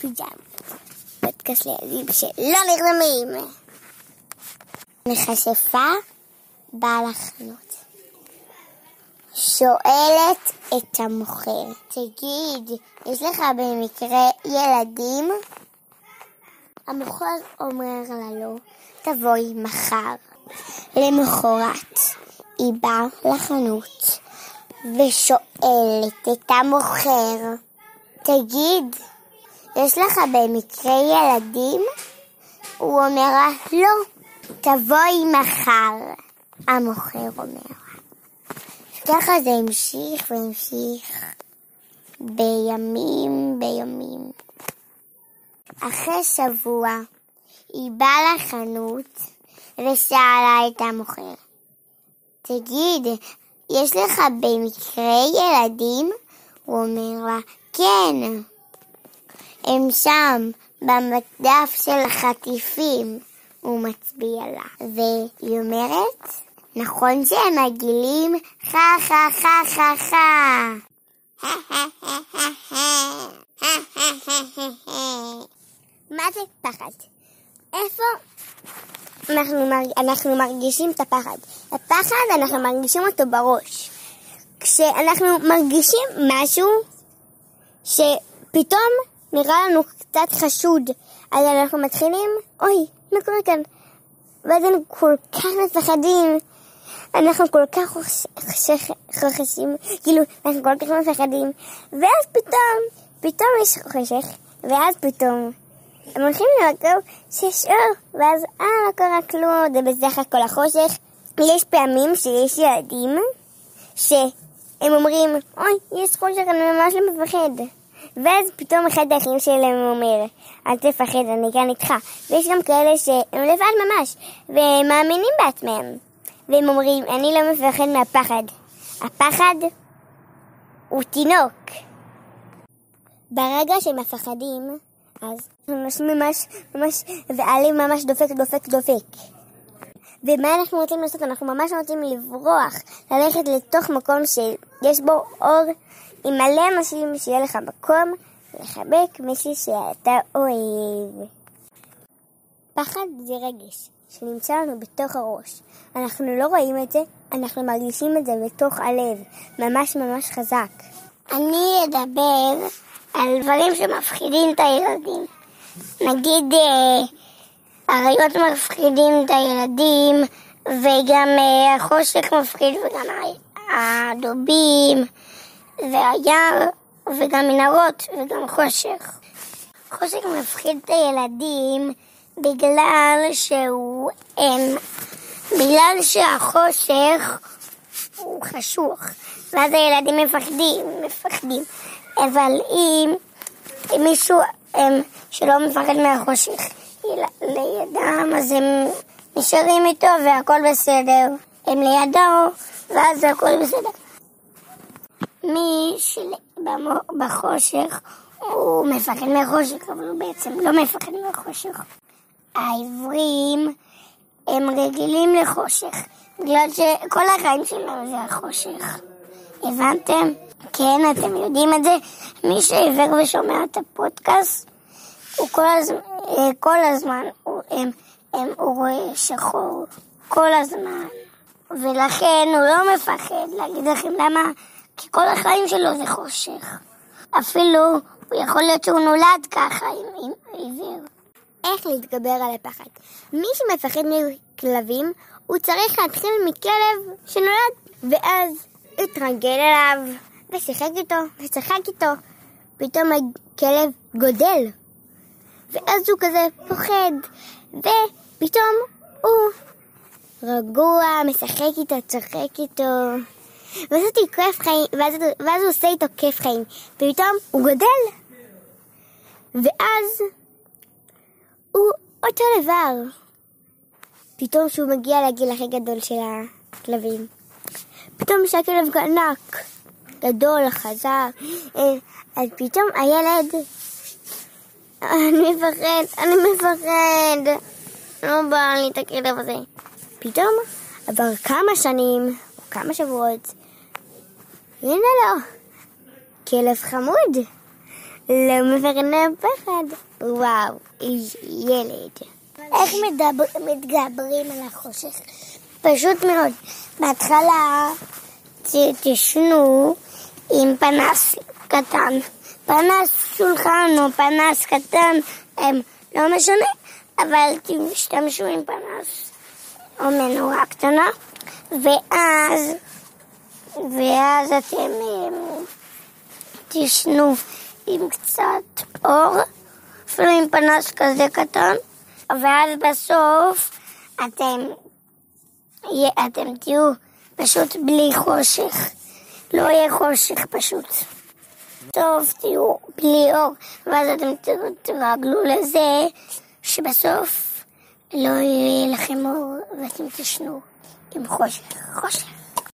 פיג'מות. פודקאסט לילדים שלא נרדמים. מכשפה בעל החנות. שואלת את המוכר, תגיד, יש לך במקרה ילדים? המוכר אומר לה לא, תבואי מחר. למחרת היא באה לחנות ושואלת את המוכר, תגיד, יש לך במקרה ילדים? הוא אומר לה, לא, תבואי מחר, המוכר אומר. ככה זה המשיך והמשיך בימים בימים. אחרי שבוע היא באה לחנות ושאלה את המוכר, תגיד, יש לך במקרה ילדים? הוא אומר לה, כן. הם שם, במדף של החטיפים. הוא מצביע לה. והיא אומרת, נכון שהם מגעילים? חה חה חה חה חה. מה זה פחד? איפה אנחנו, מרג... אנחנו מרגישים את הפחד? הפחד, אנחנו מרגישים אותו בראש. כשאנחנו מרגישים משהו שפתאום נראה לנו קצת חשוד, אז אנחנו מתחילים, אוי, מה קורה כאן? ואז אנחנו כל כך מפחדים. אנחנו כל כך חוששים, כאילו, אנחנו כל כך מפחדים, ואז פתאום, פתאום יש חושך, ואז פתאום הם הולכים למקום שיש אור, ואז אה, לא קרה כלום, זה בסך הכל החושך. יש פעמים שיש ילדים שהם אומרים, אוי, יש חושך, אני ממש לא מפחד. ואז פתאום אחד האחים שלהם אומר, אל תפחד, אני כאן איתך. ויש גם כאלה שהם לבד ממש, והם מאמינים בעצמם. והם אומרים, אני לא מפחד מהפחד. הפחד הוא תינוק. ברגע שהם מפחדים, אז ממש ממש ממש, והלב ממש דופק דופק דופק. ומה אנחנו רוצים לעשות? אנחנו ממש רוצים לברוח, ללכת לתוך מקום שיש בו אור עם מלא אנשים, שיהיה לך מקום לחבק מישהי שאתה אוהב. פחד זה רגש שנמצא לנו בתוך הראש. אנחנו לא רואים את זה, אנחנו מרגישים את זה בתוך הלב, ממש ממש חזק. אני אדבר על דברים שמפחידים את הילדים. נגיד, אה, אריות מפחידים את הילדים, וגם אה, החושך מפחיד, וגם הדובים. והיער וגם מנהרות וגם חושך. חושך מפחיד את הילדים בגלל שהוא... הם, בגלל שהחושך הוא חשוך, ואז הילדים מפחדים, מפחדים. אבל אם מישהו הם, שלא מפחד מהחושך לידם, אז הם נשארים איתו והכל בסדר. הם לידו, ואז הכל בסדר. מי שבחושך הוא מפחד מהחושך, אבל הוא בעצם לא מפחד מהחושך. העברים הם רגילים לחושך, בגלל שכל החיים שלהם זה החושך. הבנתם? כן, אתם יודעים את זה. מי שעיוור ושומע את הפודקאסט, הוא כל הזמן, כל הזמן הוא, הם, הם, הוא רואה שחור. כל הזמן. ולכן הוא לא מפחד להגיד לכם למה כי כל החיים שלו זה חושך. אפילו, הוא יכול להיות שהוא נולד ככה עם, עם עיוור. איך להתגבר על הפחד? מי שמפחד מכלבים, הוא צריך להתחיל מכלב שנולד, ואז התרגל אליו, ושיחק איתו, ושחק איתו. פתאום הכלב גודל, ואז הוא כזה פוחד, ופתאום הוא רגוע, משחק איתו, צוחק איתו. ואז אותי כיף חיים, ואז, ואז הוא עושה איתו כיף חיים, ופתאום הוא גודל. ואז הוא אותו דבר. פתאום כשהוא מגיע לגיל הכי גדול של הכלבים. פתאום שהכלב ענק, גדול, חזק, אה, אז פתאום הילד, אני מפחד, אני מפחד, לא בא לי את הכלב הזה. פתאום עבר כמה שנים, או כמה שבועות, הנה לו, כלב חמוד. לא מפחד מהפחד. וואו, איש ילד. איך מדבר, מתגברים על החושך? פשוט מאוד. בהתחלה תשנו עם פנס קטן. פנס שולחן או פנס קטן, הם לא משנה, אבל תשתמשו עם פנס או מנורה קטנה, ואז, ואז אתם הם, תשנו עם קצת אור, אפילו עם פנס כזה קטן, ואז בסוף אתם, אתם תהיו פשוט בלי חושך. לא יהיה חושך פשוט. טוב, תהיו בלי אור, ואז אתם תרגלו לזה שבסוף לא יהיה לכם אור ואתם תשנו עם חושך. חושך.